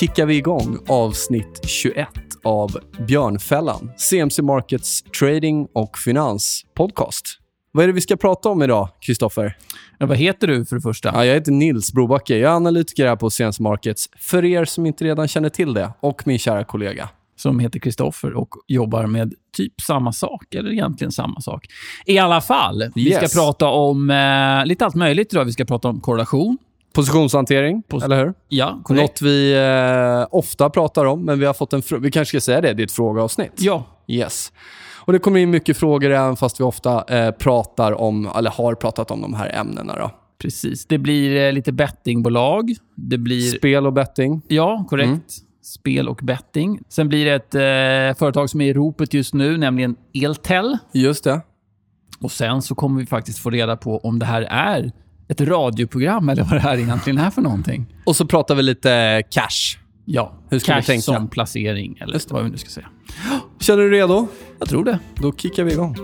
Kickar vi igång avsnitt 21 av Björnfällan, CMC Markets trading och finans podcast. Vad är det vi ska prata om idag, Kristoffer? Ja, vad heter du för det första? Ja, jag heter Nils Brobacke. Jag är analytiker här på CMC Markets, för er som inte redan känner till det, och min kära kollega. Som heter Kristoffer och jobbar med typ samma sak, eller egentligen samma sak. I alla fall, vi Yes. ska prata om eh, lite allt möjligt idag. Vi ska prata om korrelation. Positionshantering, Pos- eller hur? Ja, korrekt. Något vi eh, ofta pratar om, men vi har fått en Vi kanske ska säga det, det är ett frågeavsnitt. Ja, Yes. Och det kommer in mycket frågor även fast vi ofta eh, pratar om, eller har pratat om de här ämnena. Då. precis. Det blir eh, lite bettingbolag. Det blir... Spel och betting. Ja, korrekt. Mm. Spel och betting. Sen blir det ett eh, företag som är i ropet just nu, nämligen Eltel. Just det. Och sen så kommer vi faktiskt få reda på om det här är ett radioprogram eller vad det här egentligen är för någonting. Och så pratar vi lite cash. Ja, Hur ska vi cash tänka? som placering, eller vad vi nu ska säga. Känner du dig redo? Jag tror det. Då kickar vi igång.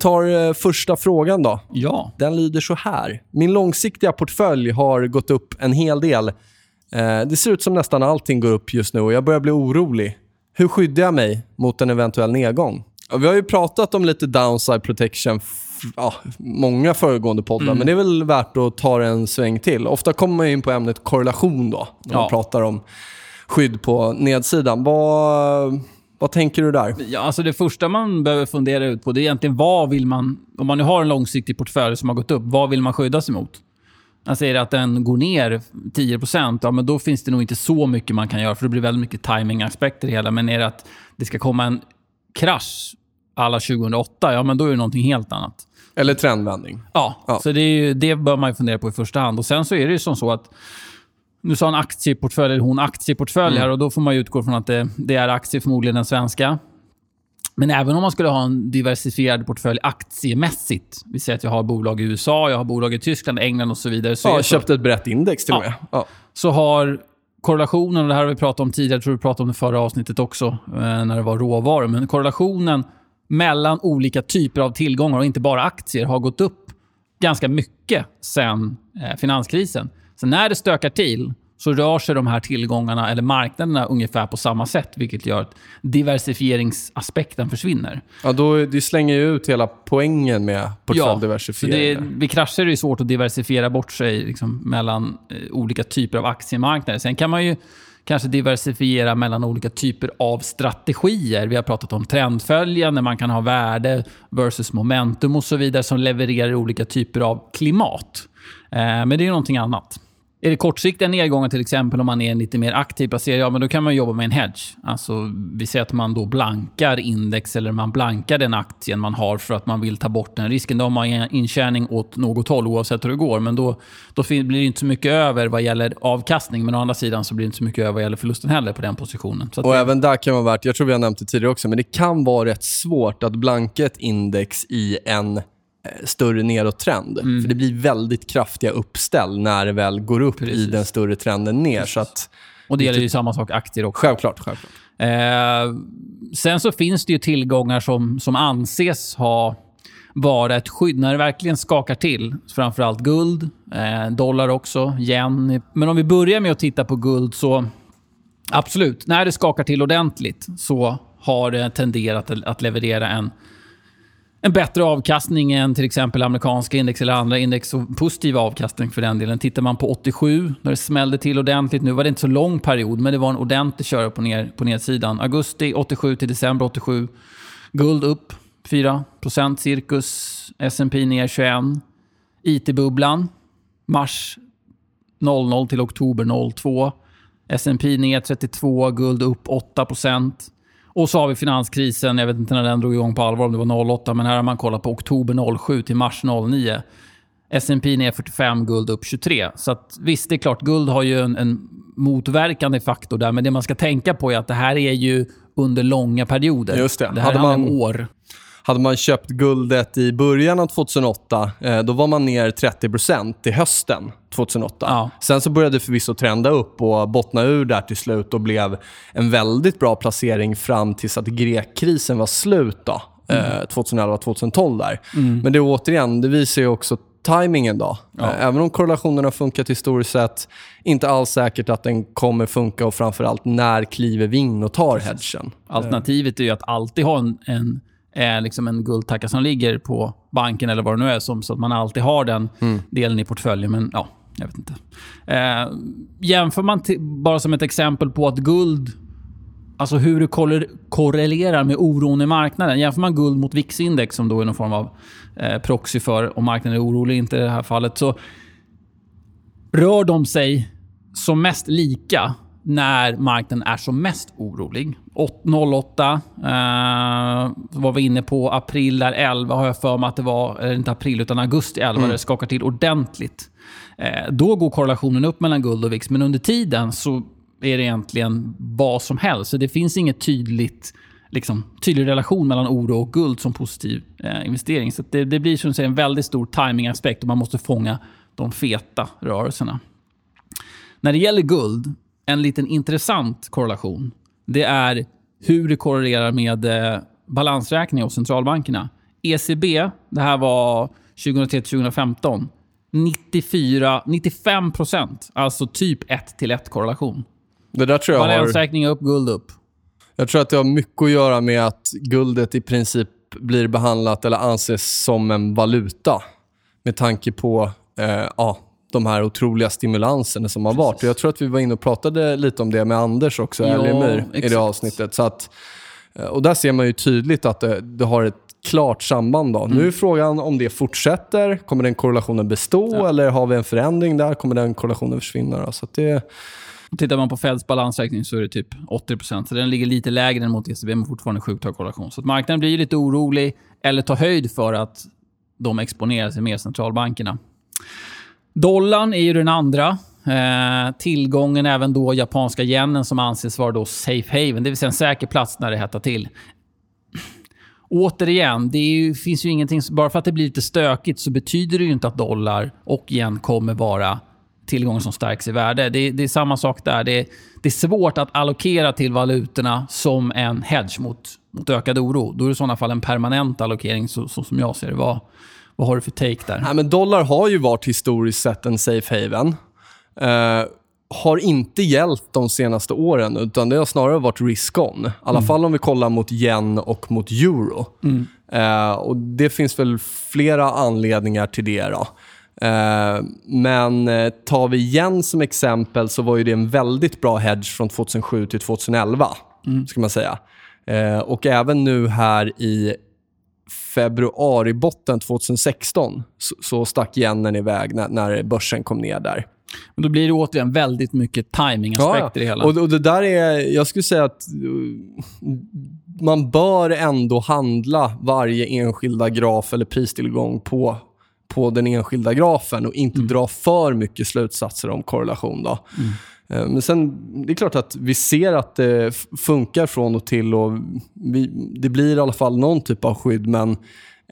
Tar eh, första frågan då. Ja. Den lyder så här. Min långsiktiga portfölj har gått upp en hel del. Eh, det ser ut som nästan allting går upp just nu och jag börjar bli orolig. Hur skyddar jag mig mot en eventuell nedgång? Vi har ju pratat om lite downside protection ja, många föregående poddar, men det är väl värt att ta en sväng till. Ofta kommer man in på ämnet korrelation då, när man Ja. pratar om skydd på nedsidan. Vad, vad tänker du där? Ja, alltså det första man behöver fundera ut på det är egentligen vad vill man... Om man nu har en långsiktig portfölj som har gått upp, vad vill man skydda sig mot? Jag säger att den går ner 10 ja, men då finns det nog inte så mycket man kan göra, för det blir väldigt mycket timingaspekter i det hela. Men är det att det ska komma en krasch alla 2008, ja, men då är det någonting helt annat. Eller trendvändning? Ja, Ja. så det, är ju, det bör man fundera på i första hand. Och Sen så är det ju som så att nu sa han aktieportfölj, eller hon aktieportfölj här och då får man utgå från att det, det är aktier, förmodligen den svenska. Men även om man skulle ha en diversifierad portfölj aktiemässigt, vi säger att jag har bolag i USA, jag har bolag i Tyskland, England och så vidare. Så, Ja, så, köpte ett brett index till och med. Ja. så har korrelationen, och det här har vi pratat om tidigare, jag tror vi pratade om det förra avsnittet också, eh, när det var råvaror, men korrelationen mellan olika typer av tillgångar och inte bara aktier har gått upp ganska mycket sen eh, finanskrisen. Så när det stökar till så rör sig de här tillgångarna eller marknaderna ungefär på samma sätt, vilket gör att diversifieringsaspekten försvinner. Ja, då, det slänger ju ut hela poängen med portföljdiversifiering. är- vid krascher är det svårt att diversifiera bort sig liksom, mellan eh, olika typer av aktiemarknader. Sen kan man ju kanske diversifiera mellan olika typer av strategier. Vi har pratat om trendföljande, man kan ha värde versus momentum och så vidare som levererar olika typer av klimat. Eh, men det är ju någonting annat. Är det kortsiktiga nedgångar till exempel om man är en lite mer aktiv placerare, ja men då kan man jobba med en hedge. Alltså, vi säger att man då blankar index eller man blankar den aktien man har för att man vill ta bort den risken. Då har man en intjäning åt något håll oavsett hur det går. Men då, då blir det inte så mycket över vad gäller avkastning. Men å andra sidan så blir det inte så mycket över vad gäller förlusten heller på den positionen. Och det, även där kan vara värt, jag tror vi har nämnt det tidigare också, men det kan vara rätt svårt att blanka ett index i en större nedåttrend. Mm. För det blir väldigt kraftiga uppställ när det väl går upp i Precis. den större trenden ner. Så att, och det gäller ju samma sak aktier också. självklart, självklart. Eh, sen så finns det ju tillgångar som, som anses ha vara ett skydd när det verkligen skakar till. Framförallt guld, eh, dollar också, yen. Men om vi börjar med att titta på guld så absolut, när det skakar till ordentligt så har det tenderat att leverera en en bättre avkastning än till exempel amerikanska index eller andra index och positiv avkastning för den delen. Tittar man på 87, när det smällde till ordentligt, nu var det inte så lång period, men det var en ordentlig köra på, ner, på nedsidan. Augusti 87 till december 87. Guld upp 4% cirkus. S&P ner 21. IT-bubblan, mars 00 till oktober 02. S&P ner 32, guld upp 8 och så har vi finanskrisen. Jag vet inte när den drog igång på allvar, om det var 08, men här har man kollat på oktober 07 till mars 09. S&P ner 45, guld upp 23. Så att, visst, det är klart, guld har ju en, en motverkande faktor där, men det man ska tänka på är att det här är ju under långa perioder. Just det. Det här Hade handlar man- om år. Hade man köpt guldet i början av 2008, eh, då var man ner 30% i hösten 2008. Ja. Sen så började det förvisso trenda upp och bottna ur där till slut och blev en väldigt bra placering fram tills att grekkrisen var slut då, eh, 2011-2012 där. Men det återigen, det visar ju också timingen då. Eh, Även om korrelationen har funkat historiskt sett, inte alls säkert att den kommer funka och framförallt när kliver vi in och tar hedgen. Alternativet är ju att alltid ha en, en, eh, liksom en guldtacka som ligger på banken eller vad det nu är, som, så att man alltid har den delen i portföljen. Men ja, jag vet inte. Eh, jämför man, bara som ett exempel på att guld Alltså hur det korre- korrelerar med oron i marknaden. Jämför man guld mot VIX-index, som då är någon form av eh, proxy för om marknaden är orolig inte i det här fallet, så rör de sig som mest lika när marknaden är som mest orolig. Åt- 08 eh, var vi inne på. April där 11 har jag för mig att det var, eller inte april utan augusti 11, det skakar till ordentligt. Eh, då går korrelationen upp mellan guld och VIX, men under tiden så är det egentligen vad som helst. Så det finns inget tydligt liksom, tydlig relation mellan oro och guld som positiv eh, investering. Så det, det blir som säger, en väldigt stor timingaspekt och man måste fånga de feta rörelserna. När det gäller guld, en liten intressant korrelation, det är hur det korrelerar med eh, balansräkningar hos centralbankerna. ECB, det här var 2003-2015, 94, 95 procent. Alltså typ 1 till 1 korrelation. Det där tror jag har... Balansräkning upp, guld upp. Jag tror att det har mycket att göra med att guldet i princip blir behandlat eller anses som en valuta. Med tanke på eh, ja, de här otroliga stimulanserna som har varit. Och Jag tror att vi var inne och pratade lite om det med Anders också, Ja, i det avsnittet. Så att, eh, och där ser man ju tydligt att det, det har ett klart samband. Då. Mm. Nu är frågan om det fortsätter. Kommer den korrelationen bestå eller har vi en förändring där? Kommer den korrelationen försvinna? Då? Så att det, Tittar man på Feds balansräkning så är det typ 80 Så den ligger lite lägre än mot ECB, men fortfarande sjukt hög korrelation. Så att marknaden blir lite orolig eller tar höjd för att de exponerar sig mer centralbankerna. Dollarn är ju den andra. Eh, tillgången även då japanska yenen som anses vara då safe haven, det vill säga en säker plats när det hettar till. Återigen, det ju, finns ju ingenting... Bara för att det blir lite stökigt så betyder det ju inte att dollar och yen kommer vara tillgångar som stärks i värde. Det, det är samma sak där. Det, det är svårt att allokera till valutorna som en hedge mot, mot ökad oro. Då är det i sådana fall en permanent allokering, så, så som jag ser det. vara vad har du för take där? Nej, men dollar har ju varit historiskt sett en safe haven. Eh, har inte hjälpt de senaste åren, utan det har snarare varit risk-on. I alla fall om vi kollar mot yen och mot euro. Eh, och Det finns väl flera anledningar till det. Då. Eh, men eh, tar vi yen som exempel så var ju det en väldigt bra hedge från 2007 till 2011. Ska man säga. Eh, och även nu här i februari-botten 2016 så, så stack yenen iväg när, när börsen kom ner där. Men då blir det återigen väldigt mycket timingaspekt i det hela. Och, och det där är, jag skulle säga att uh, man bör ändå handla varje enskilda graf eller pristillgång på, på den enskilda grafen och inte dra för mycket slutsatser om korrelation. Då. Eh, Men sen, det är klart att vi ser att det funkar från och till och vi, det blir i alla fall någon typ av skydd, men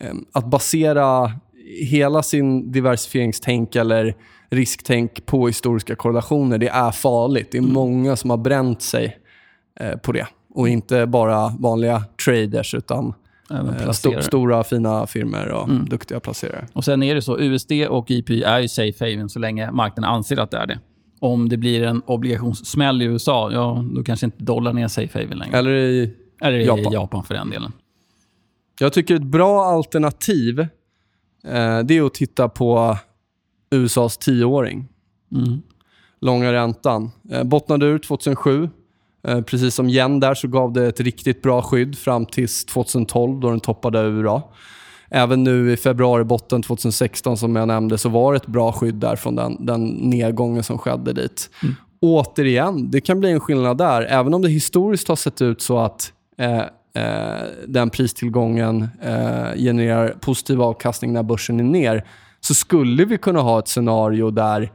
eh, att basera hela sin diversifieringstänk eller risktänk på historiska korrelationer, det är farligt. Det är många som har bränt sig eh, på det. Och inte bara vanliga traders, utan eh, placerare. stora fina firmor och duktiga placerare. Och Sen är det så, USD och IP är ju safe haven så länge marknaden anser att det är det. Om det blir en obligationssmäll i USA, ja, då kanske inte dollarn är safe haven längre. Eller i Eller i Japan. Japan. för den delen. Jag tycker ett bra alternativ eh, det är att titta på USAs tioåring. Mm. Långa räntan. Eh, bottnade ur 2007. Eh, precis som yen där så gav det ett riktigt bra skydd fram till 2012 då den toppade ur. Även nu i februari botten 2016 som jag nämnde så var det ett bra skydd där från den, den nedgången som skedde dit. Återigen, det kan bli en skillnad där. Även om det historiskt har sett ut så att eh, eh, den pristillgången eh, genererar positiv avkastning när börsen är ner så skulle vi kunna ha ett scenario där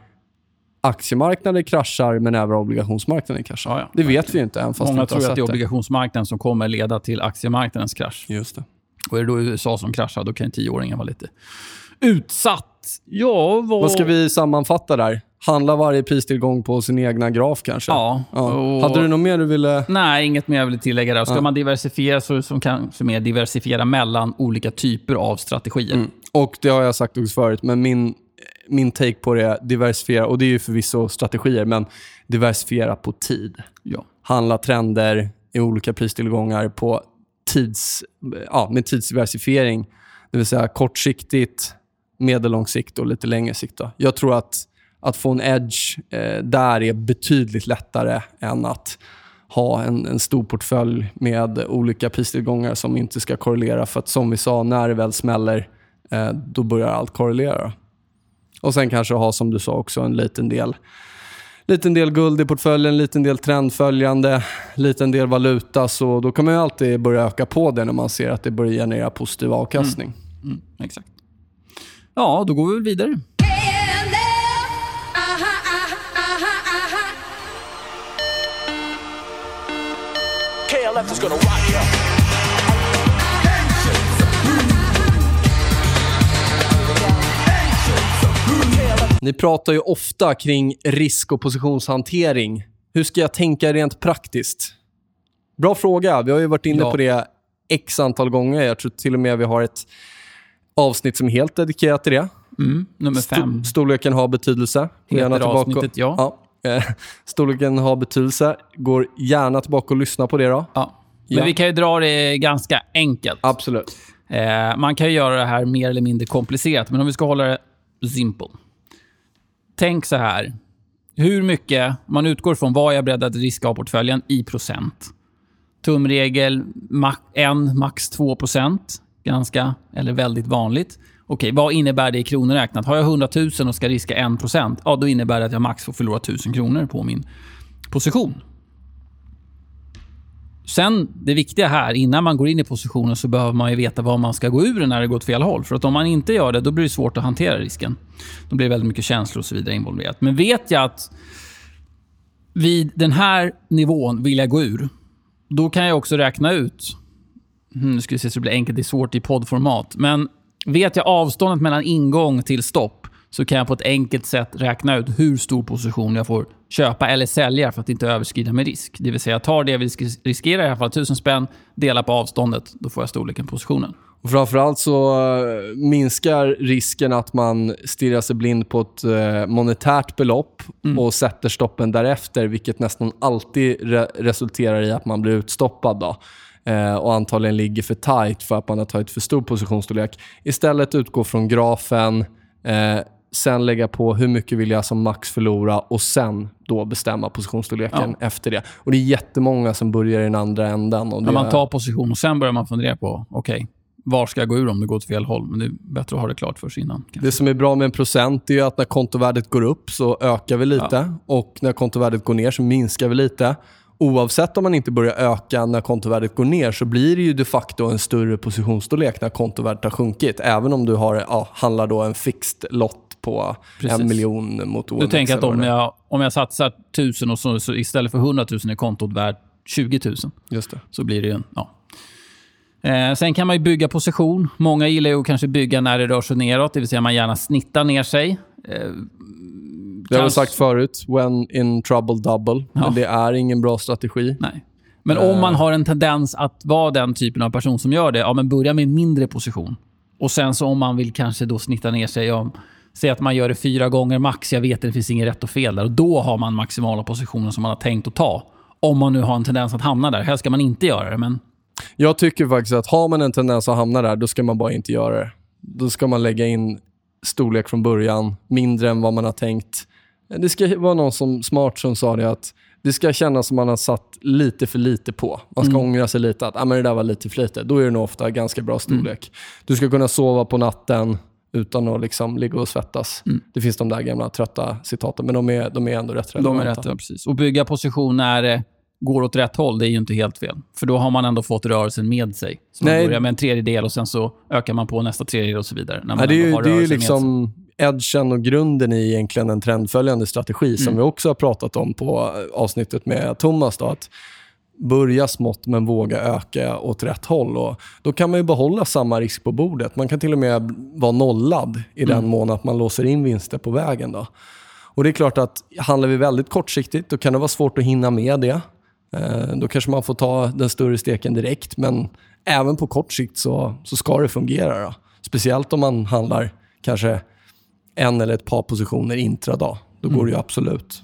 aktiemarknaden kraschar men även obligationsmarknaden kraschar. Ja, ja. det vet vi inte än fast Många tror att det är obligationsmarknaden som kommer leda till aktiemarknadens krasch. Just det. Och är det då USA som kraschar, då kan en tioåringen vara lite utsatt. Ja, vad... Vad ska vi sammanfatta där? Handla varje pristillgång på sin egna graf kanske? Ja. Och... Hade du något mer du ville... Nej, inget mer jag vill tillägga där. Ska Ja. man diversifiera så som kanske mer diversifiera mellan olika typer av strategier. Mm. Och det har jag sagt också förut, men min, min take på det är diversifiera, och det är ju förvisso strategier, men diversifiera på tid. Ja. Handla trender i olika pristillgångar på tids, ja, med tidsdiversifiering. Det vill säga kortsiktigt, medellång sikt och lite längre sikt. Då. Jag tror att, att få en edge eh, där är betydligt lättare än att ha en, en stor portfölj med olika pristillgångar som inte ska korrelera. För att som vi sa, när det väl smäller, eh, då börjar allt korrelera. Och sen kanske ha, som du sa också, en liten del liten del guld i portföljen, liten del trendföljande, liten del valuta. Så då kan man ju alltid börja öka på det när man ser att det börjar generera positiv avkastning. Mm, exakt. Ja, då går vi väl vidare. KLF is gonna rock you. Ni pratar ju ofta kring risk och positionshantering. Hur ska jag tänka rent praktiskt? Bra fråga. Vi har ju varit inne Ja. på det x antal gånger. Jag tror till och med vi har ett avsnitt som är helt dedikerat till det. Mm, nummer fem. Storleken har betydelse. Heter gärna tillbaka- avsnittet, ja. ja. Eh, Storleken har betydelse. Går gärna tillbaka och lyssna på det då. Ja. Men Ja. vi kan ju dra det ganska enkelt. Absolut. Eh, man kan ju göra det här mer eller mindre komplicerat, men om vi ska hålla det simple. Tänk så här. Hur mycket, man utgår från vad jag är beredd att riska av portföljen i procent. Tumregel, 1, max 2 procent. Ganska, eller väldigt vanligt. Okej, vad innebär det i kronor räknat? Har jag 100 000 och ska riska 1 procent, ja, då innebär det att jag max får förlora 1000 kronor på min position. Sen, det viktiga här, innan man går in i positionen så behöver man ju veta vad man ska gå ur när det går åt fel håll. För att om man inte gör det, då blir det svårt att hantera risken. Då blir det väldigt mycket känslor och så vidare involverat. Men vet jag att vid den här nivån vill jag gå ur, då kan jag också räkna ut... Hmm, nu ska vi se så det blir enkelt, det är svårt i poddformat. Men vet jag avståndet mellan ingång till stopp så kan jag på ett enkelt sätt räkna ut hur stor position jag får köpa eller sälja för att inte överskrida med risk. Det vill säga, jag tar det jag vill sk- riskera, i alla fall 1000 spänn, delar på avståndet, då får jag storleken på positionen. Och framförallt så eh, minskar risken att man stirrar sig blind på ett eh, monetärt belopp och sätter stoppen därefter, vilket nästan alltid re- resulterar i att man blir utstoppad. Då. Eh, och antagligen ligger för tight för att man har tagit för stor positionsstorlek. Istället utgå från grafen, eh, sen lägga på hur mycket vill jag som max förlora och sen då bestämma positionsstorleken efter det. Och Det är jättemånga som börjar i den andra änden. Och det man tar position och sen börjar man fundera på, okej, var ska jag gå ur om det går åt fel håll? Men det är bättre att ha det klart för sig innan. kanske. Det som är bra med en procent är att när kontovärdet går upp så ökar vi lite och när kontovärdet går ner så minskar vi lite. Oavsett om man inte börjar öka när kontovärdet går ner så blir det ju de facto en större positionsstorlek när kontovärdet har sjunkit. Även om du har, ja, handlar då en fixed lott på Precis. en miljon mot OMX. Du tänker att om jag, om jag satsar 1000 och så, så istället för 100 000 är kontot värt 20 000, Just det. så blir det ju en... Ja. Eh, sen kan man ju bygga position. Många gillar ju att kanske bygga när det rör sig neråt, det vill säga man gärna snittar ner sig. Eh, Det har vi sagt förut. When in trouble double. Ja. Men det är ingen bra strategi. Nej. Men om man har en tendens att vara den typen av person som gör det, ja men börja med en mindre position. Och sen så om man vill kanske då snitta ner sig, om, säg att man gör det fyra gånger max, jag vet att det finns inget rätt och fel där. Och då har man maximala positionen som man har tänkt att ta. Om man nu har en tendens att hamna där. Helst ska man inte göra det, men Jag tycker faktiskt att har man en tendens att hamna där, då ska man bara inte göra det. Då ska man lägga in storlek från början, mindre än vad man har tänkt. Det ska vara någon som smart som sa det att det ska kännas som man har satt lite för lite på. Man ska ångra sig lite att ah, men det där var lite för lite. Då är det nog ofta ganska bra storlek. Du ska kunna sova på natten utan att liksom ligga och svettas. Det finns de där gamla trötta citaten, men de är, de är ändå rätt de är relevanta. rätt. Ja, precis. Och bygga position när det går åt rätt håll, det är ju inte helt fel. För då har man ändå fått rörelsen med sig. Så man Nej. börjar med en tredjedel och sen så ökar man på nästa tredjedel och så vidare. Ja, det är ju, det är ju liksom edgen och grunden i egentligen en trendföljande strategi som Mm. vi också har pratat om på avsnittet med Thomas. Då, att börja smått men våga öka åt rätt håll. Och då kan man ju behålla samma risk på bordet. Man kan till och med vara nollad i den mån att man låser in vinster på vägen. Då. Och det är klart att handlar vi väldigt kortsiktigt då kan det vara svårt att hinna med det. Eh, då kanske man får ta den större steken direkt. Men även på kort sikt så, så ska det fungera. Då. Speciellt om man handlar kanske en eller ett par positioner intradag. Då går det ju absolut.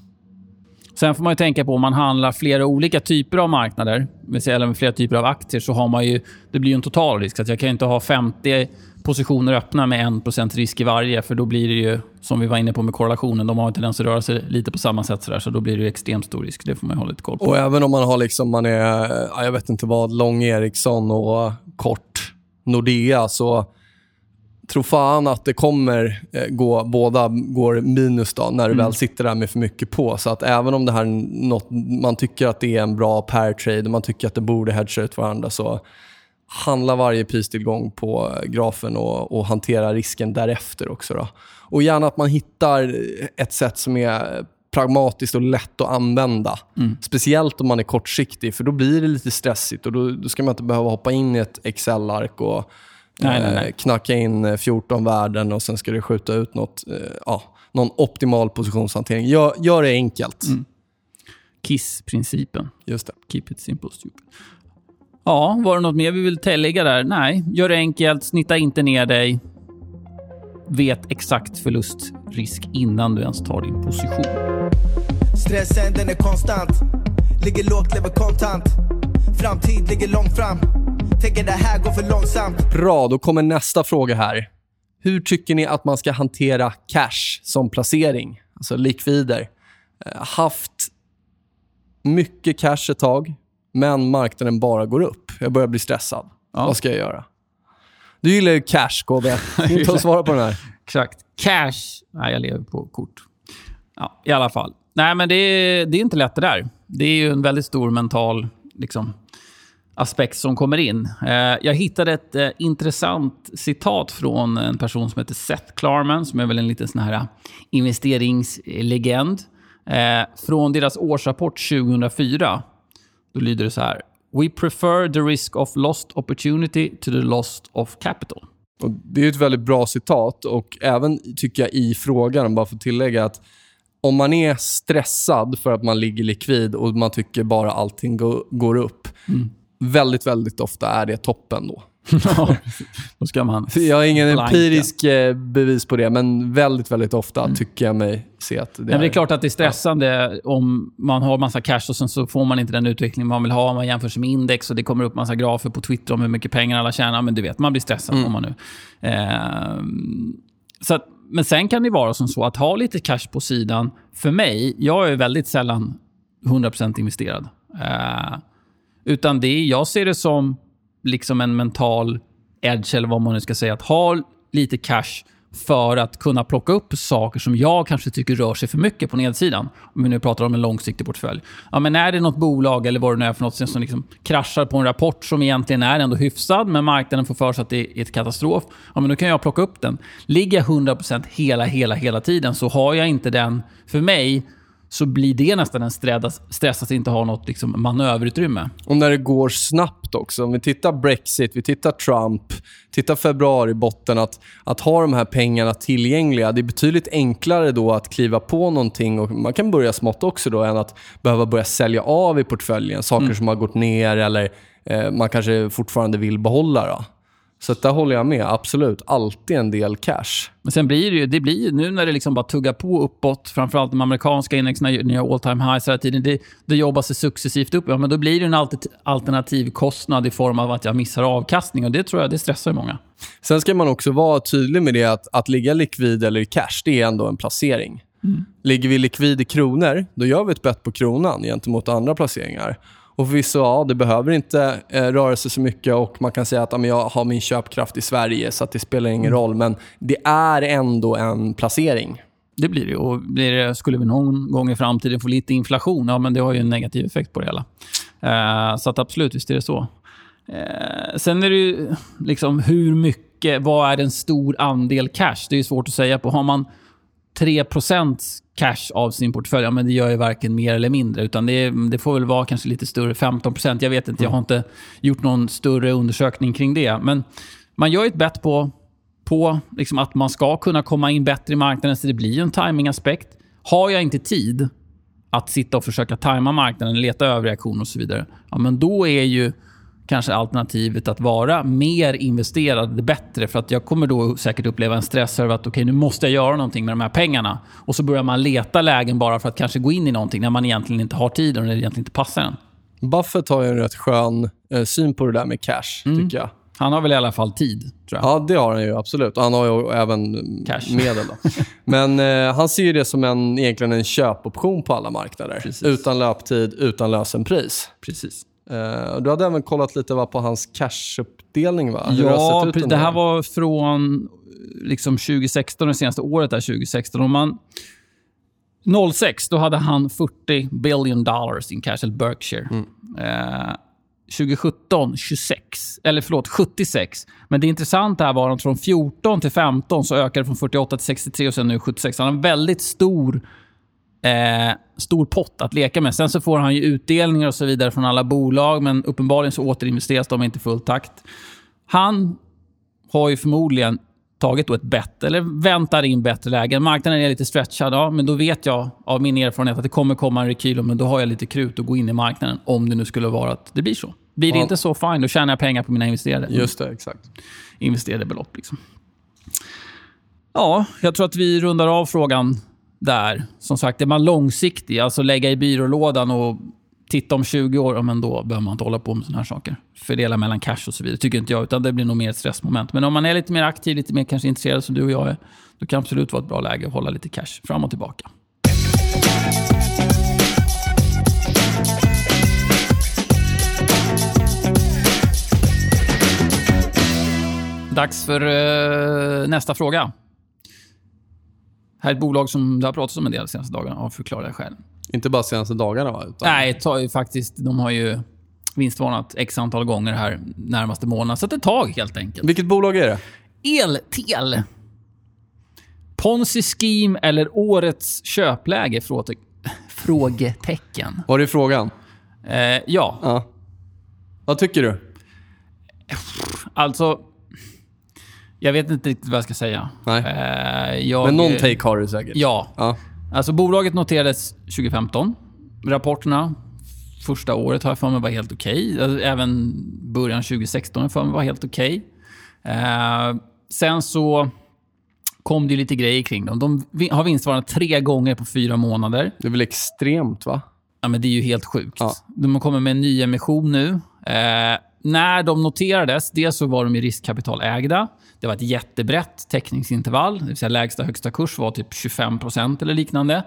Sen får man ju tänka på om man handlar flera olika typer av marknader, eller med flera typer av aktier, så har man ju, det blir ju en total risk. Så att jag kan inte ha 50 positioner öppna med 1% risk i varje, för då blir det ju, som vi var inne på med korrelationen, de har en tendens att röra sig lite på samma sätt, så, där, så då blir det ju extremt stor risk. Det får man ju ha lite koll på. Och även om man har liksom, man är, jag vet inte vad, lång Ericsson och kort Nordea, så tror fan att det kommer eh, gå, båda går minus då, när du väl sitter där med för mycket på. Så att även om det här är något, man tycker att det är en bra pair trade och man tycker att det borde hedga ut varandra, så handla varje pristillgång på grafen och, och hantera risken därefter också. Då. Och gärna att man hittar ett sätt som är pragmatiskt och lätt att använda. Speciellt om man är kortsiktig, för då blir det lite stressigt och då, då ska man inte behöva hoppa in i ett Excel-ark och Nej, nej, nej. eh, knacka in eh, 14 värden och sen ska det skjuta ut något, eh, ja, någon optimal positionshantering. Gör, gör det enkelt. Mm. KISS-principen. Just det. Keep it simple stupid. Ja, var det något mer vi vill tillägga där? Nej, gör det enkelt, snitta inte ner dig. Vet exakt förlustrisk innan du ens tar din position. Stressen den är konstant Ligger lågt, lever kontant Framtid ligger långt fram Tänker det här går för långsamt Bra, då kommer nästa fråga här. Hur tycker ni att man ska hantera cash som placering? Alltså likvider. Eh, Haft mycket cash ett tag, men marknaden bara går upp. Jag börjar bli stressad. Ja. Vad ska jag göra? Du gillar ju cash, KB. Inte att svara på den här. Exakt. Cash. Nej, jag lever på kort. Ja, i alla fall. Nej, men det är, det är inte lätt det där. Det är ju en väldigt stor mental liksom, aspekt som kommer in. Eh, jag hittade ett eh, intressant citat från en person som heter Seth Klarman, som är väl en liten sån här investeringslegend. Eh, från deras årsrapport 2004. Då lyder det så här. We prefer the risk of lost opportunity to the lost of capital. Och det är ett väldigt bra citat och även tycker jag i frågan, bara för att tillägga att om man är stressad för att man ligger likvid och man tycker bara allting går, går upp, väldigt, väldigt ofta är det toppen då. Ja, då ska man... Jag har ingen Blanka. empirisk eh, bevis på det, men väldigt, väldigt ofta tycker jag mig se att det, Men det är klart att det är stressande om man har massa cash och sen så får man inte den utveckling man vill ha. Man jämför sig med index och det kommer upp massa grafer på Twitter om hur mycket pengar alla tjänar. Men du vet, man blir stressad om man nu... Ehm, så att, men sen kan det vara som så att ha lite cash på sidan. För mig, jag är väldigt sällan 100% investerad. Eh, utan det, är- jag ser det som liksom en mental edge, eller vad man nu ska säga. Att ha lite cash för att kunna plocka upp saker som jag kanske tycker rör sig för mycket på nedsidan. Om vi nu pratar om en långsiktig portfölj. Ja, men är det något bolag eller vad det nu är för något som liksom kraschar på en rapport som egentligen är ändå hyfsad, men marknaden får för sig att det är ett katastrof. Ja, men då kan jag plocka upp den. Ligger jag 100% hela, hela, hela tiden så har jag inte den... För mig så blir det nästan en stress, stress att inte ha något liksom manöverutrymme. Och när det går snabbt också. Om vi tittar Brexit, vi tittar Trump, tittar februari botten att, att ha de här pengarna tillgängliga. Det är betydligt enklare då att kliva på någonting och man kan börja smått också då än att behöva börja sälja av i portföljen. Saker som har gått ner eller eh, man kanske fortfarande vill behålla. Då. Så där håller jag med. Absolut. Alltid en del cash. Men sen blir det ju, det blir nu när det liksom bara tuggar på uppåt, framförallt de amerikanska indexen gör all time highs hela tiden, det, det jobbar sig successivt upp. Ja, men då blir det en alter- alternativ kostnad i form av att jag missar avkastning och det tror jag det stressar många. Sen ska man också vara tydlig med det att, att ligga likvid eller i cash, det är ändå en placering. Ligger vi likvid i kronor, då gör vi ett bett på kronan gentemot andra placeringar. Och förvisso, ja, det behöver inte eh, röra sig så mycket och man kan säga att ja, jag har min köpkraft i Sverige så det spelar ingen roll. Men det är ändå en placering. Det blir det ju. Och blir det, skulle vi någon gång i framtiden få lite inflation, ja men det har ju en negativ effekt på det hela. Eh, så att absolut, visst är det så. Eh, sen är det ju liksom hur mycket, vad är en stor andel cash? Det är ju svårt att säga på. Har man 3 cash av sin portfölj, ja, men det gör ju varken mer eller mindre. Utan det, det får väl vara kanske lite större, 15% Jag vet inte, jag har inte gjort någon större undersökning kring det. Men man gör ju ett bett på, på liksom att man ska kunna komma in bättre i marknaden, så det blir en timingaspekt. Har jag inte tid att sitta och försöka tajma marknaden, leta överreaktioner och så vidare, ja, men då är ju kanske alternativet att vara mer investerad det bättre. För att jag kommer då säkert uppleva en stress över att okej, nu måste jag göra någonting med de här pengarna. Och så börjar man leta lägen bara för att kanske gå in i någonting när man egentligen inte har tiden och det egentligen inte passar en. Buffett har ju en rätt skön eh, syn på det där med cash, Mm. tycker jag. Han har väl i alla fall tid. Ja, det har han ju absolut. Han har ju även Cash. medel. Då. Men eh, han ser det som en, egentligen en köpoption på alla marknader. Precis. Utan löptid, utan lösenpris. Precis. Och du hade även kollat lite va, på hans cashuppdelning, va? Hur det Ja, under det här var från liksom 2016, det senaste året där 2016. Om man 06, då hade han 40 billion dollars in cash, eller Berkshire. Eh, 2017, 26. Eller förlåt, 76. Men det intressanta här var att från 14 till 15 så ökade det från 48 till 63 och sen nu 76. Han har en väldigt stor eh, stor pott att leka med. Sen så får han ju utdelningar och så vidare från alla bolag, men uppenbarligen så återinvesteras de inte i full takt. Han har ju förmodligen tagit då ett bett, eller väntar in bättre lägen. Marknaden är lite stretchad, ja, men då vet jag av min erfarenhet att det kommer komma en rekyl, men då har jag lite krut att gå in i marknaden om det nu skulle vara att det blir så. Blir det inte så, fine, då tjänar jag pengar på mina investerade, Just det, exakt. investerade belopp. Liksom. Ja, jag tror att vi rundar av frågan där. Som sagt, är man långsiktig, alltså lägga i byrålådan och titta om 20 år, men då behöver man inte hålla på med sådana här saker. Fördela mellan cash och så vidare, tycker inte jag. Utan det blir nog mer ett stressmoment. Men om man är lite mer aktiv, lite mer kanske intresserad som du och jag är, då kan det absolut vara ett bra läge att hålla lite cash fram och tillbaka. Dags för uh, nästa fråga. Här är ett bolag som det har pratats om en del de senaste dagarna av förklarliga skäl. Inte bara senaste dagarna, va? Utan... Nej, ju faktiskt, de har ju vinstvarnat x antal gånger här närmaste månaden. Så ett tag helt enkelt. Vilket bolag är det? Eltel. Ponzi Scheme eller årets köpläge? Fråte- Frågetecken. Var det frågan? Eh, ja, Ja. Vad tycker du? alltså... Jag vet inte riktigt vad jag ska säga. Nej. Eh, jag, Men någon take har du säkert. Ja. ja. Alltså bolaget noterades 2015. Rapporterna första året har jag för mig var helt okej. Alltså, Även början 2016 har jag för mig var helt okej. Eh, sen så kom det ju lite grejer kring dem. De har vinstvarnat tre gånger på fyra månader. Det är väl extremt, va? Ja, men det är ju helt sjukt. Ja. De kommit med en ny emission nu. Eh, när de noterades, dels så var de ju riskkapitalägda. Det var ett jättebrett täckningsintervall. Det vill säga lägsta högsta kurs var typ 25% eller liknande.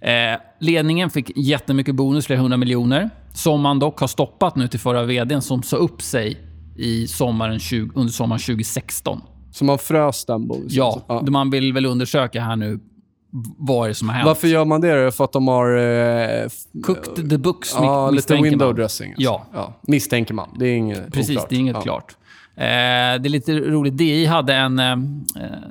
Eh, ledningen fick jättemycket bonus, flera hundra miljoner. Som man dock har stoppat nu till förra vdn som sa upp sig i sommaren 20, under sommaren 2016. Så man frös den bonusen? Ja, ja. man vill väl undersöka här nu vad är det som har hänt. Varför gör man det? För att de har... Eh, Cooked the books, ja, lite misstänker window man. dressing. alltså. Ja. ja. Misstänker man. Det är inget Precis, oklart. det är inget ja. klart. Eh, det är lite roligt. DI hade en... Eh,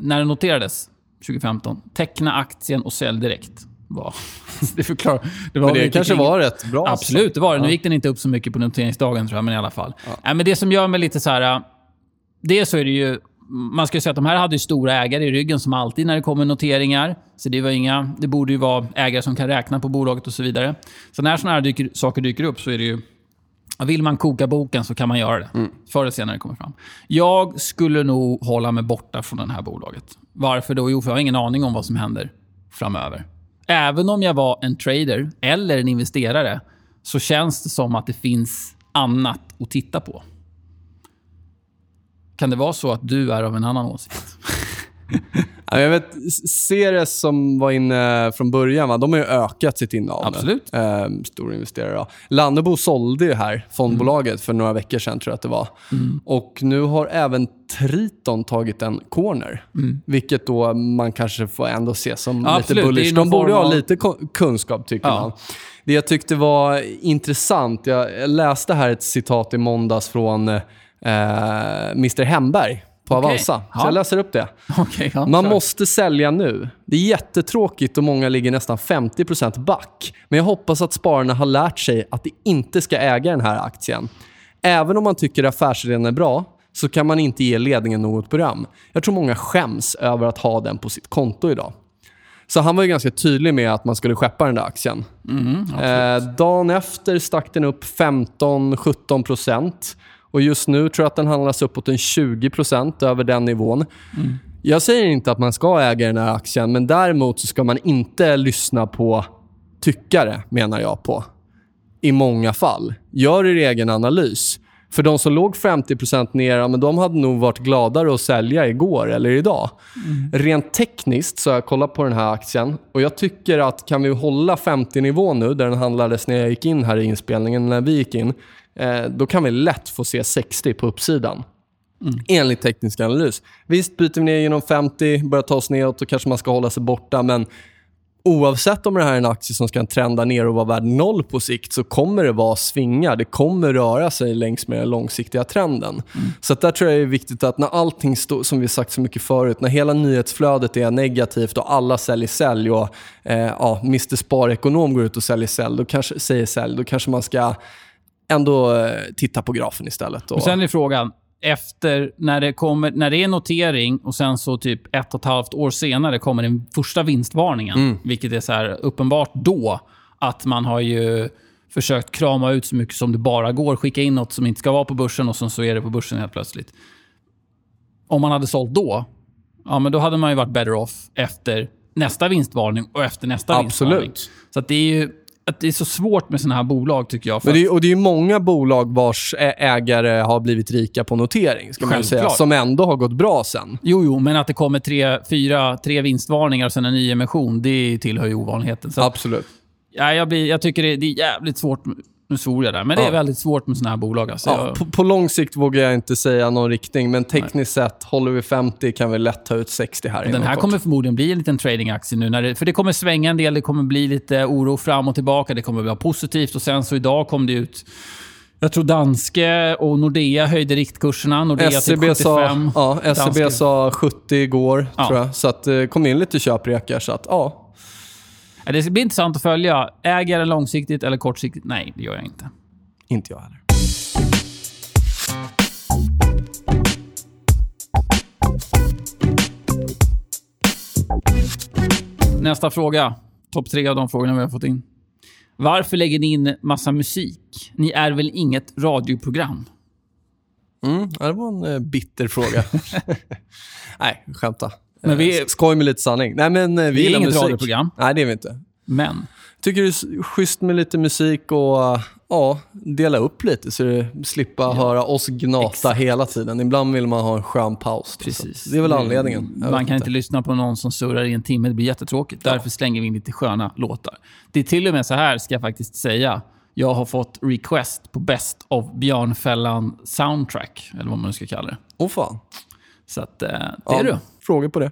när det noterades 2015, teckna aktien och sälj direkt. Var, det förklarar... Det var Men det kanske kring- var rätt bra. alltså. Absolut, det var det. Nu Ja. gick den inte upp så mycket på noteringsdagen tror jag, men i alla fall. Nej, men det som gör mig lite så här... eh, Dels så är det ju... Man ska säga att de här hade ju stora ägare i ryggen som alltid när det kommer noteringar. Så det var inga... Det borde ju vara ägare som kan räkna på bolaget och så vidare. Så när såna här dyker, saker dyker upp så är det ju... Vill man koka boken så kan man göra det. Förr eller senare kommer fram. Jag skulle nog hålla mig borta från det här bolaget. Varför då? Jo, för jag har ingen aning om vad som händer framöver. Även om jag var en trader eller en investerare så känns det som att det finns annat att titta på. Kan det vara så att du är av en annan åsikt? Ja, Jag vet, Ceres som var inne från början, va? de har ju ökat sitt innehav. nu. Absolut. Eh, stor investerare. Ja. Lannebo sålde ju här fondbolaget för några veckor sedan, tror jag att det var. Mm. Och nu har även Triton tagit en corner. Vilket då man kanske får ändå se som Mm. Ja, lite absolut. Bullish. De borde ha lite kunskap, tycker Ja. man. Det jag tyckte var intressant, jag jag läste här ett citat i måndags från eh, Mr Hemberg på Okej. Avanza. Ja. Så jag läser upp det. Okej, ja, Man kör. måste sälja nu. Det är jättetråkigt och många ligger nästan 50% back. Men jag hoppas att spararna har lärt sig att de inte ska äga den här aktien. Även om man tycker affärsidén är bra så kan man inte ge ledningen något beröm. Jag tror många skäms över att ha den på sitt konto idag. Så han var ju ganska tydlig med att man skulle skeppa den där aktien. eh, dagen efter stack den upp 15-17 procent. Och just nu tror jag att den handlas uppåt en 20 över den nivån. Jag säger inte att man ska äga den här aktien, men däremot så ska man inte lyssna på tyckare, menar jag på. I många fall. Gör er egen analys. För de som låg 50% ner, ja, men de hade nog varit gladare att sälja igår eller idag. Rent tekniskt så har jag kollat på den här aktien och jag tycker att kan vi hålla 50-nivån nu, där den handlades när jag gick in här i inspelningen, när vi gick in, då kan vi lätt få se 60 på uppsidan. Enligt teknisk analys. Visst, byter vi ner genom 50, börjar ta oss neråt, då kanske man ska hålla sig borta. Men oavsett om det här är en aktie som ska trenda ner och vara värd noll på sikt så kommer det vara svingar. Det kommer röra sig längs med den långsiktiga trenden. Så att där tror jag det är viktigt att när allting, står, som vi sagt så mycket förut, när hela nyhetsflödet är negativt och alla säljer sälj och eh, ja, Mr Sparekonom går ut och säljer sälj, då kanske, säger sälj, då kanske man ska ändå eh, titta på grafen istället. Och, sen är frågan, efter när det, kommer, när det är notering och sen så typ ett och ett halvt år senare kommer den första vinstvarningen. Mm. Vilket är så här uppenbart då att man har ju försökt krama ut så mycket som det bara går. Skicka in något som inte ska vara på börsen och sen så är det på börsen helt plötsligt. Om man hade sålt då, ja men då hade man ju varit better off efter nästa vinstvarning och efter nästa Absolut. vinstvarning. Så det är ju att det är så svårt med såna här bolag tycker jag. För det är, och det är många bolag vars ägare har blivit rika på notering, ska man säga, som ändå har gått bra sen. Jo, jo, men att det kommer tre, fyra, tre vinstvarningar och sen en ny emission, det tillhör ju ovanligheten. Så, Absolut. ja, jag, blir, jag tycker det, det är jävligt svårt... Nu svor jag där, men det är Ja. väldigt svårt med såna här bolag. Alltså. Ja, på, på lång sikt vågar jag inte säga någon riktning, men tekniskt sett, håller vi 50 kan vi lätt ta ut 60 här den här kort. kommer förmodligen bli en liten tradingaktie nu. När det, för det kommer svänga en del, det kommer bli lite oro fram och tillbaka, det kommer bli positivt. Och sen så idag kom det ut... Jag tror Danske och Nordea höjde riktkurserna. Nordea till SCB, sa, 75. ja, SCB Danske- sa 70 igår, Ja. tror jag. Så att, det kom in lite köprekar. Så att, ja. Det blir intressant att följa. Äger jag den långsiktigt eller kortsiktigt? Nej, det gör jag inte. Inte jag heller. Nästa fråga. Topp tre av de frågorna vi har fått in. Varför lägger ni in massa musik? Ni är väl inget radioprogram? Mm, det var en eh, bitter fråga. Nej, skämta. Men vi- Eh, Skoj med lite sanning. Nej, men eh, vi, Vi är inget musik. radioprogram. Nej, det är vi inte. Men. Tycker det är schysst med lite musik och eh, ja, dela upp lite så du slippa höra oss gnata Exakt. hela tiden. Ibland vill man ha en skön paus. då, så Precis. Det är väl anledningen. Jag Man kan inte lyssna på någon som surrar i en timme. Det blir jättetråkigt. Därför slänger vi in lite sköna låtar. Det är till och med så här, ska jag faktiskt säga. Jag har fått request på Best of Björnfällan Soundtrack. Eller vad man nu ska kalla det. Åh fan. Så att, det Ja, är du. Frågor på det?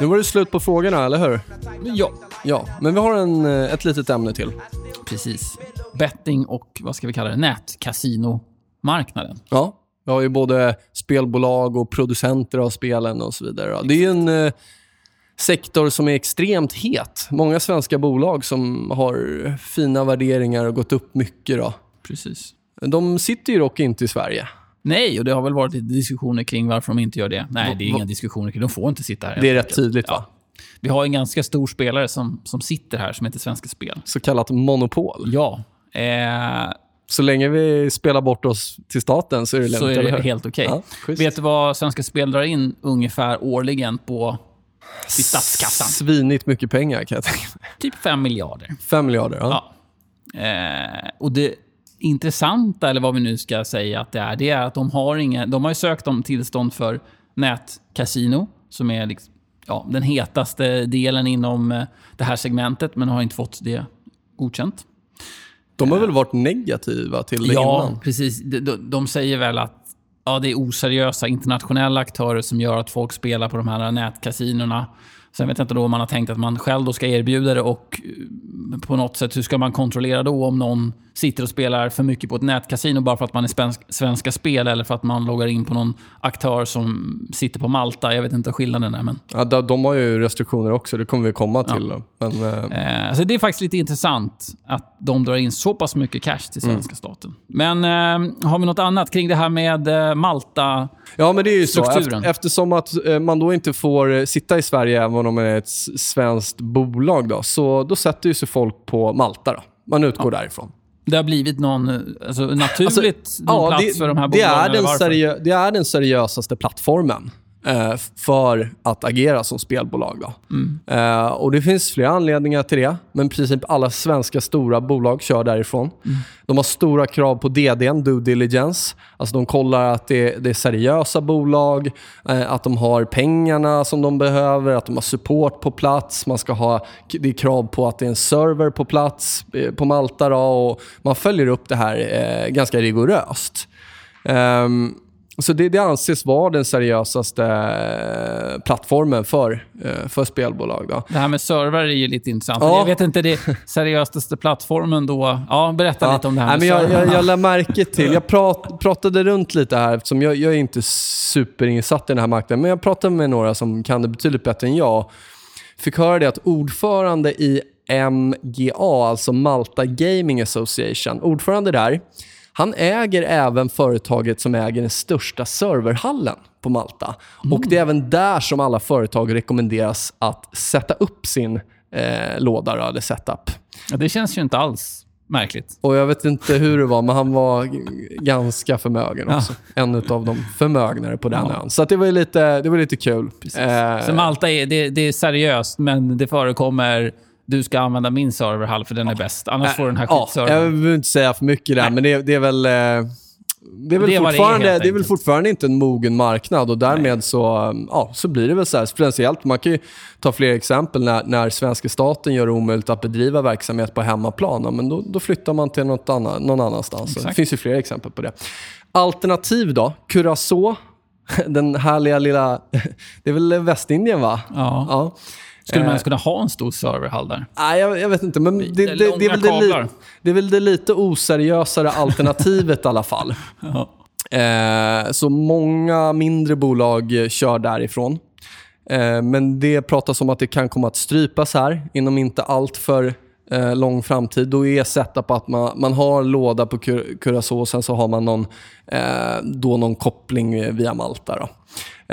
Nu var det slut på frågorna, eller hur? Ja. Ja, men vi har en, eh, ett litet ämne till. Precis. Betting och, vad ska vi kalla det, nätkasinomarknaden. Ja, vi har ju både spelbolag och producenter av spelen och så vidare. Det är en eh, sektor som är extremt het. Många svenska bolag som har fina värderingar och gått upp mycket. Då. Precis. De sitter ju dock inte i Sverige. Nej, och det har väl varit lite diskussioner kring varför de inte gör det. Nej, det är inga diskussioner kring De får inte sitta här. Det är rätt tydligt, Ja. va? Vi har en ganska stor spelare som, som sitter här som heter Svenska Spel. Så kallat monopol. Ja. Eh, Så länge vi spelar bort oss till staten så är det så lugnt, är eller det helt okej. Ja, schysst. Vet du vad Svenska Spel drar in ungefär årligen på till statskassan? Svinigt mycket pengar kan jag tänka mig. Typ 5 miljarder. Fem miljarder, ja. Ja. Eh, och det intressanta, eller vad vi nu ska säga att det är, det är att de har inga, de har sökt om tillstånd för nätkasino, som är liksom, ja, den hetaste delen inom eh, det här segmentet, men har inte fått det godkänt. De har väl varit negativa till det Ja, innan? precis. De, de, de säger väl att ja, det är oseriösa internationella aktörer som gör att folk spelar på de här nätkasinorna. Sen vet jag inte då om man har tänkt att man själv då ska erbjuda det och eh, på något sätt, hur ska man kontrollera då om någon sitter och spelar för mycket på ett nätkasino bara för att man är svensk, Svenska Spel eller för att man loggar in på någon aktör som sitter på Malta. Jag vet inte vad skillnaden är, men... Ja, de, har ju restriktioner också, det kommer vi komma till. då. Men, eh, Eh, så det är faktiskt lite intressant att de drar in så pass mycket cash till Mm. svenska staten. Men eh, har vi något annat kring det här med eh, Malta? Ja, men det är ju så. Strukturen. Efter, eftersom att eh, man då inte får eh, sitta i Sverige även om man är ett svenskt bolag, då, så då sätter ju sig folk på Malta. Då. Man utgår därifrån. Det har blivit någon eh, alltså, naturligt någon plats det, för de här det, bolagen? är eller den seriö, det är den seriösaste plattformen för att agera som spelbolag. Mm. Eh, och Det finns flera anledningar till det, men i princip alla svenska stora bolag kör därifrån. Mm. De har stora krav på DDn, due diligence. Alltså de kollar att det, det är seriösa bolag, eh, att de har pengarna som de behöver, att de har support på plats. Man ska ha, det är krav på att det är en server på plats eh, på Malta. Då, och man följer upp det här eh, ganska rigoröst. Ehm, så det, det anses vara den seriösaste eh, plattformen för, eh, för spelbolag. Då. Det här med servrar är ju lite intressant. Ja. Jag vet inte, det seriösaste plattformen då... Ja, berätta lite om det här Nej, med men jag, jag, jag lade märke till, jag prat, pratade runt lite här eftersom jag, jag är inte superinsatt i den här marknaden, men jag pratade med några som kan det betydligt bättre än jag. Fick höra det att ordförande i MGA, alltså Malta Gaming Association, ordförande där, han äger även företaget som äger den största serverhallen på Malta. Och det är även där som alla företag rekommenderas att sätta upp sin eh, låda då, eller setup. Ja, det känns ju inte alls märkligt. Och jag vet inte hur det var, men han var ganska förmögen också. En av de förmögnare på den ön. Så det var lite, det var lite kul. Eh, Så Malta är, det, det är seriöst, men det förekommer... Du ska använda min serverhall för den är bäst. Annars får du den här ja, jag skitservern. behöver inte säga för mycket där, men det, det är väl... eh, Det är väl, Det är vad det är, fortfarande, helt det är väl fortfarande inte en mogen marknad och därmed så, ja, så blir det väl så här. Speciellt, man kan ju ta fler exempel när, när svenska staten gör det omöjligt att bedriva verksamhet på hemmaplan. Ja, Men då, då flyttar man till något annan, någon annanstans. Så Det Exakt. finns ju fler exempel på det. Alternativ då? Curacao, den härliga lilla... Det är väl Västindien va? Ja. ja. Skulle man Eh, ens kunna ha en stor serverhall där? Nej, jag, jag vet inte. Men det, det, det, är väl det, det är väl det lite oseriösare alternativet i alla fall. Ja. Eh, så många mindre bolag kör därifrån. Eh, men det pratas om att det kan komma att strypas här inom inte allt för eh, lång framtid. Då är setup att man, man har låda på Cur- Curacao och sen så har man någon, eh, då någon koppling via Malta. Då.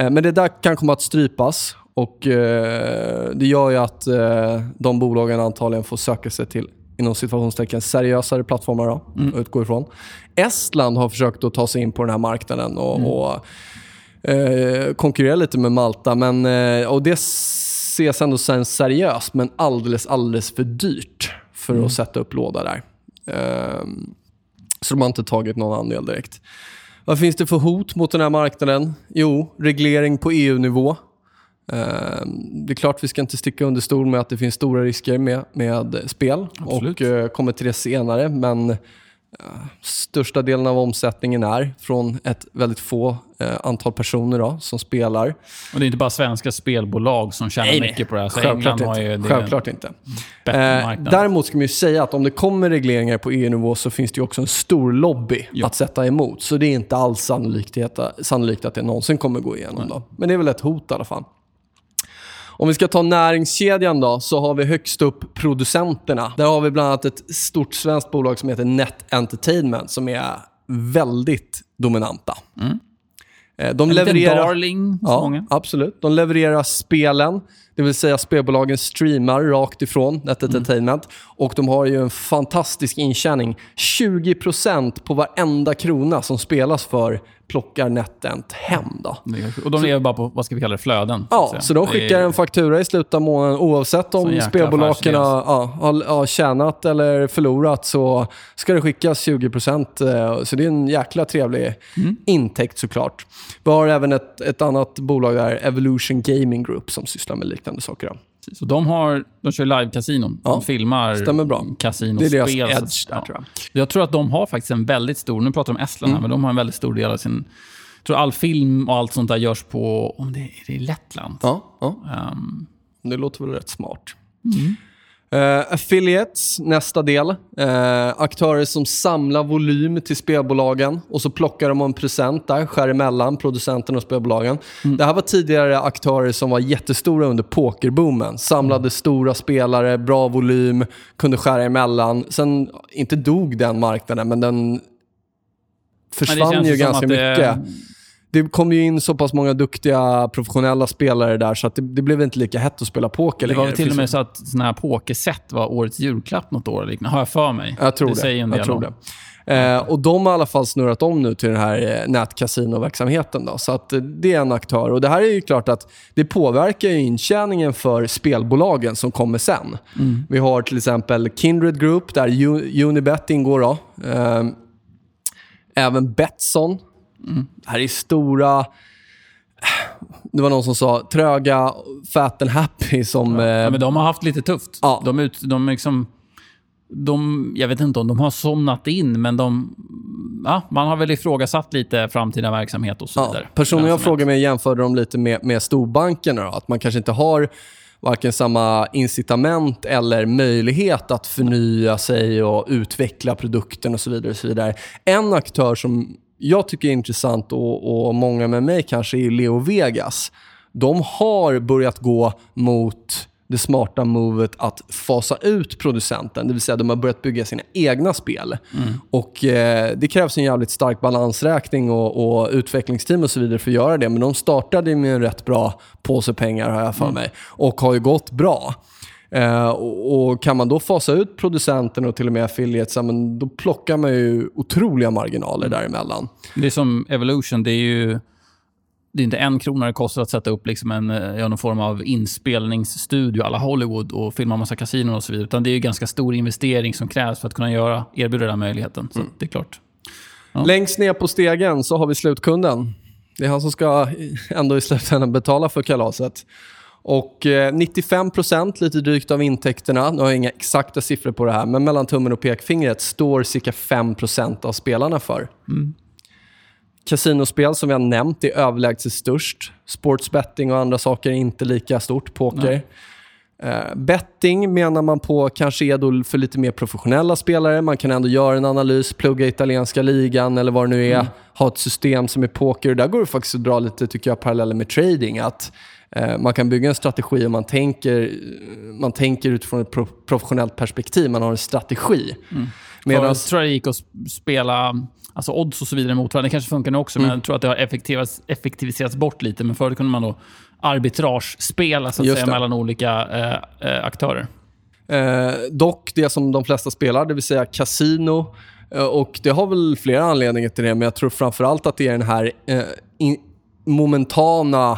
Eh, men det där kan komma att strypas och eh, det gör ju att eh, de bolagen antagligen får söka sig till inom situationstecken seriösare plattformar då, att utgå ifrån. Estland har försökt att ta sig in på den här marknaden och, och eh, konkurrera lite med Malta. Men, eh, och det ses ändå sen seriöst, men alldeles, alldeles för dyrt för att sätta upp låda där. Eh, så de har inte tagit någon andel direkt. Vad finns det för hot mot den här marknaden? Jo, reglering på EU-nivå. Eh, Det är klart vi ska inte sticka under stol med att det finns stora risker med, med spel Absolut. och eh, kommer till det senare. Men eh, största delen av omsättningen är från ett väldigt få antal personer då, som spelar. Och det är inte bara svenska spelbolag som tjänar mycket på det här. Så Självklart England har inte. ju det Självklart inte. Eh, däremot ska man ju säga att om det kommer regleringar på EU-nivå så finns det ju också en stor lobby att sätta emot. Så det är inte alls sannolikt, sannolikt att det någonsin kommer gå igenom. Då. Men det är väl ett hot i alla fall. Om vi ska ta näringskedjan då, så har vi högst upp producenterna. Där har vi bland annat ett stort svenskt bolag som heter Net Entertainment som är väldigt dominanta. Eh, De En levererar... darling Ja, många. absolut. De levererar spelen, det vill säga spelbolagen streamar rakt ifrån Net Mm. Entertainment. Och de har ju en fantastisk intjäning. 20% på varenda krona som spelas för plockar NetEnt hem. Då. Och de lever bara på, vad ska vi kalla det, flöden. Ja, säga. så de skickar är- en faktura i slutet av månaden. Oavsett om spelbolagen ja, har, har tjänat eller förlorat så ska det skickas 20%. eh, Så det är en jäkla trevlig Mm. intäkt såklart. Vi har även ett, ett annat bolag där, Evolution Gaming Group, som sysslar med liknande saker. Då. Så de, har, de kör live-kasinon. Ja, De filmar stämmer bra. kasinospel. Det är deras edge där, tror jag. Jag tror att de har faktiskt en väldigt stor, nu pratar de om Estland Mm. men de har en väldigt stor del av sin... Jag tror all film och allt sånt där görs på, om det är, det Lettland. Ja, ja. Ehm, Det låter väl rätt smart. Eh, affiliates, nästa del. Eh, aktörer som samlar volym till spelbolagen och så plockar de en present där, skär emellan producenten och spelbolagen. Det här var tidigare aktörer som var jättestora under pokerboomen. Samlade stora spelare, bra volym, kunde skära emellan. Sen, inte dog den marknaden, men den men försvann känns ju ganska att det- mycket det kom ju in så pass många duktiga professionella spelare där så att det, det blev inte lika hett att spela poker Det var längre. väl till och med så att såna här pokerset var årets julklapp något år, liknande, har jag för mig. Jag tror det. säger en del jag tror det. Eh, och de har i alla fall snurrat om nu till den här eh, nätkasinoverksamheten. Då, så att eh, det är en aktör. Och det här är ju klart att det påverkar ju intjäningen för spelbolagen som kommer sen. Mm. Vi har till exempel Kindred Group där Unibet ingår. Då. Eh, även Betsson. Mm. Här är stora... Det var någon som sa tröga, fat and happy som... eh, Ja, men de har haft lite tufft. Ja. De, ut, de liksom... De, jag vet inte om de har somnat in, men de... Ja, man har väl ifrågasatt lite framtida verksamhet och så Ja, vidare. personen jag frågade mig jämförde dem lite med, med storbankerna. Att man kanske inte har varken samma incitament eller möjlighet att förnya sig och utveckla produkten och så vidare. Och så vidare. En aktör som jag tycker är intressant och, och många med mig kanske är Leo Vegas. De har börjat gå mot det smarta movet att fasa ut producenten. Det vill säga de har börjat bygga sina egna spel. Och eh, Det krävs en jävligt stark balansräkning och, och utvecklingsteam och så vidare för att göra det. Men de startade med en rätt bra påse pengar har jag för mig. Och har ju gått bra. Eh, och, och Kan man då fasa ut producenten och till och med affiliates, ja, men då plockar man ju otroliga marginaler däremellan. Det är som Evolution, det är ju... Det är inte en krona det kostar att sätta upp liksom en, eh, ja, någon form av inspelningsstudio alla Hollywood och filma massa kasinon och så vidare. Utan det är ju ganska stor investering som krävs för att kunna göra, erbjuda den möjligheten. Så det är klart. Längst ner på stegen så har vi slutkunden. Det är han som ska ändå i slutändan betala för kalaset. Och eh, 95% lite drygt av intäkterna, nu har jag inga exakta siffror på det här, men mellan tummen och pekfingret står cirka 5% av spelarna för. Kasinospel som vi har nämnt är överlägset störst. Sportsbetting och andra saker är inte lika stort. Poker. Eh, betting menar man på kanske är då för lite mer professionella spelare. Man kan ändå göra en analys, plugga italienska ligan eller vad det nu är. Ha ett system som är poker. Där går det faktiskt att dra lite tycker jag, paralleller med trading. Att eh, Man kan bygga en strategi och man tänker, man tänker utifrån ett pro- professionellt perspektiv. Man har en strategi. Medan... Medan, Jag tror det gick att spela alltså odds och så vidare mot varandra. Det kanske funkar nu också, Mm. men jag tror att det har effektiviserats, effektiviserats bort lite. Men förut kunde man då arbitragespela så att säga, mellan olika eh, eh, aktörer. Eh, dock det som de flesta spelar, det vill säga kasino. Eh, och Det har väl flera anledningar till det, men jag tror framförallt att det är den här eh, in, momentana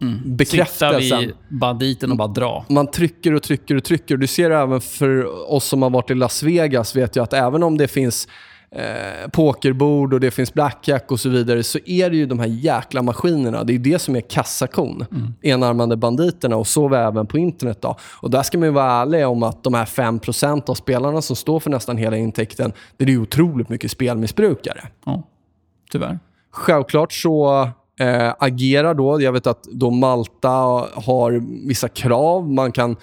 Sitta bekräftelsen. vid banditen och bara dra. Man trycker och trycker och trycker. Du ser även för oss som har varit i Las Vegas, vet jag att även om det finns eh, pokerbord och det finns blackjack och så vidare, så är det ju de här jäkla maskinerna. Det är det som är kassakon. Enarmade banditerna och så även på internet. Då. Och där ska man ju vara ärlig om att de här 5% av spelarna som står för nästan hela intäkten, det är ju otroligt mycket spelmissbrukare. Ja, tyvärr. Självklart så eh, agerar då, jag vet att då Malta har vissa krav. Man kan,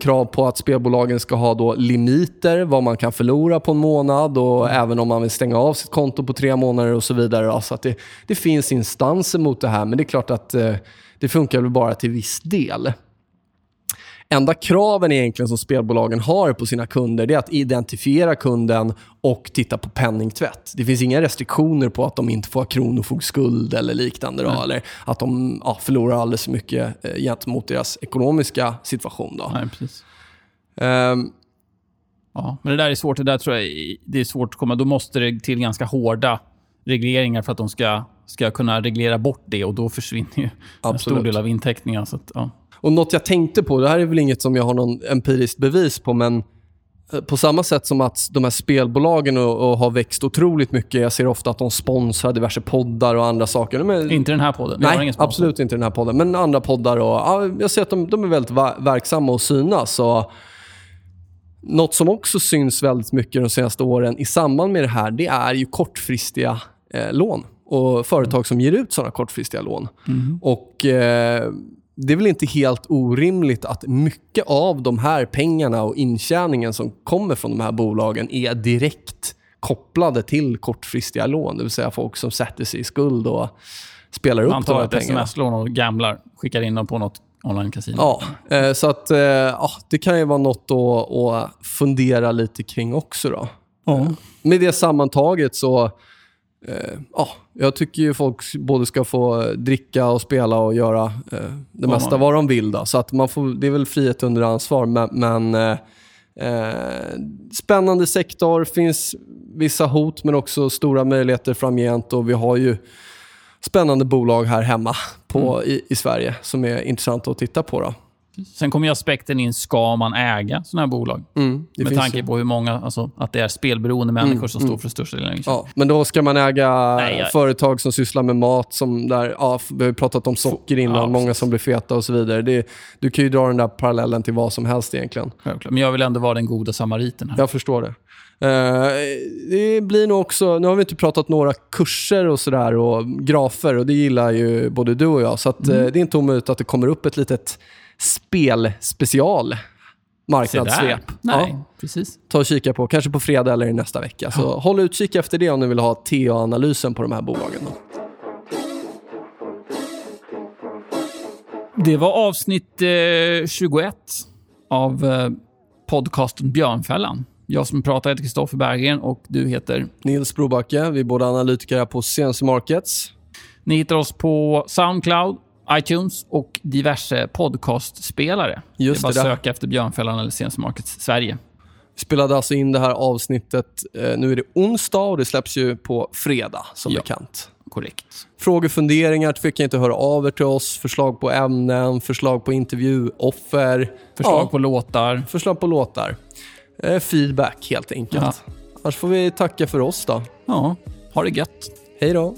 krav på att spelbolagen ska ha då limiter, vad man kan förlora på en månad och även om man vill stänga av sitt konto på tre månader och så vidare. Då. Så att det, det finns instanser mot det här, men det är klart att eh, det funkar väl bara till viss del. Enda kraven egentligen som spelbolagen har på sina kunder det är att identifiera kunden och titta på penningtvätt. Det finns inga restriktioner på att de inte får ha kronofogdskuld eller liknande. Då, eller att de ja, förlorar alldeles för mycket eh, gentemot deras ekonomiska situation. Då. Nej, precis. Ehm, Ja, men det där är svårt. Det där tror jag det är svårt att komma. Då måste det till ganska hårda regleringar för att de ska, ska kunna reglera bort det och då försvinner ju en stor del av intäkterna. Så att, ja. Och något jag tänkte på, det här är väl inget som jag har någon empiriskt bevis på, men Eh, På samma sätt som att de här spelbolagen och, och har växt otroligt mycket. Jag ser ofta att de sponsrar diverse poddar och andra saker. De Inte den här podden. Vi Nej, absolut inte den här podden. Men andra poddar och ja, jag ser att de, de är väldigt verksamma och synas. Och något som också syns väldigt mycket de senaste åren i samband med det här, det är ju kortfristiga eh, lån och företag som ger ut sådana kortfristiga lån. Och eh, det är väl inte helt orimligt att mycket av de här pengarna och intjäningen som kommer från de här bolagen är direkt kopplade till kortfristiga lån. Det vill säga folk som sätter sig i skuld och spelar upp Man de tar här ett pengarna. sms-lån och gamblar, skickar in dem på något online-casino. Ja, eh, så att eh, ja, det kan ju vara något att, fundera lite kring också. Då. Ja. Med det sammantaget så, ja, jag tycker ju folk både ska få dricka och spela och göra eh, det Vad mesta man vad de vill. Då. Så att man får, det är väl frihet under ansvar, men, men eh, eh, spännande sektor, finns vissa hot men också stora möjligheter framgent och vi har ju spännande bolag här hemma på, i, i Sverige som är intressanta att titta på. Då. Sen kommer ju aspekten in, ska man äga sådana här bolag? Mm, Med tanke på hur många, alltså att det är spelberoende människor som står för största delen. Ja, men då ska man äga Nej, jag- företag som sysslar med mat, som där, ja, vi har pratat om socker innan, Ja, många som blir feta och så vidare. Det, du kan ju dra den där parallellen till vad som helst egentligen. Självklart. Men jag vill ändå vara den goda samariten här. Jag förstår det. Eh, det blir nog också, nu har vi inte pratat några kurser och sådär och grafer och det gillar ju både du och jag. Så att, Mm. eh, det är inte omöjligt att det kommer upp ett litet spelspecial marknadssvep. Nej, Ja, precis. ta och kika på, kanske på fredag eller nästa vecka. Så håll utkik efter det om ni vill ha TA-analysen på de här bolagen. Då. Det var avsnitt eh, 21 av eh, podcasten Björnfällan. Jag som pratar heter Kristoffer Berggren och du heter... Nils Brobacke, vi är båda analytiker här på CNC Markets. Ni hittar oss på Soundcloud, iTunes och diverse podcastspelare. Just det är bara det söka efter Björnfällan eller CNC Markets Sverige. Vi spelade alltså in det här avsnittet, eh, nu är det onsdag och det släpps ju på fredag som Ja. bekant. Korrekt. Frågor, funderingar, tveka inte att höra av er till oss. Förslag på ämnen, förslag på intervjuoffer. Förslag ja, på låtar. förslag på låtar. Eh, feedback helt enkelt. Annars får vi tacka för oss då. Ja, ha det gött. Hej då.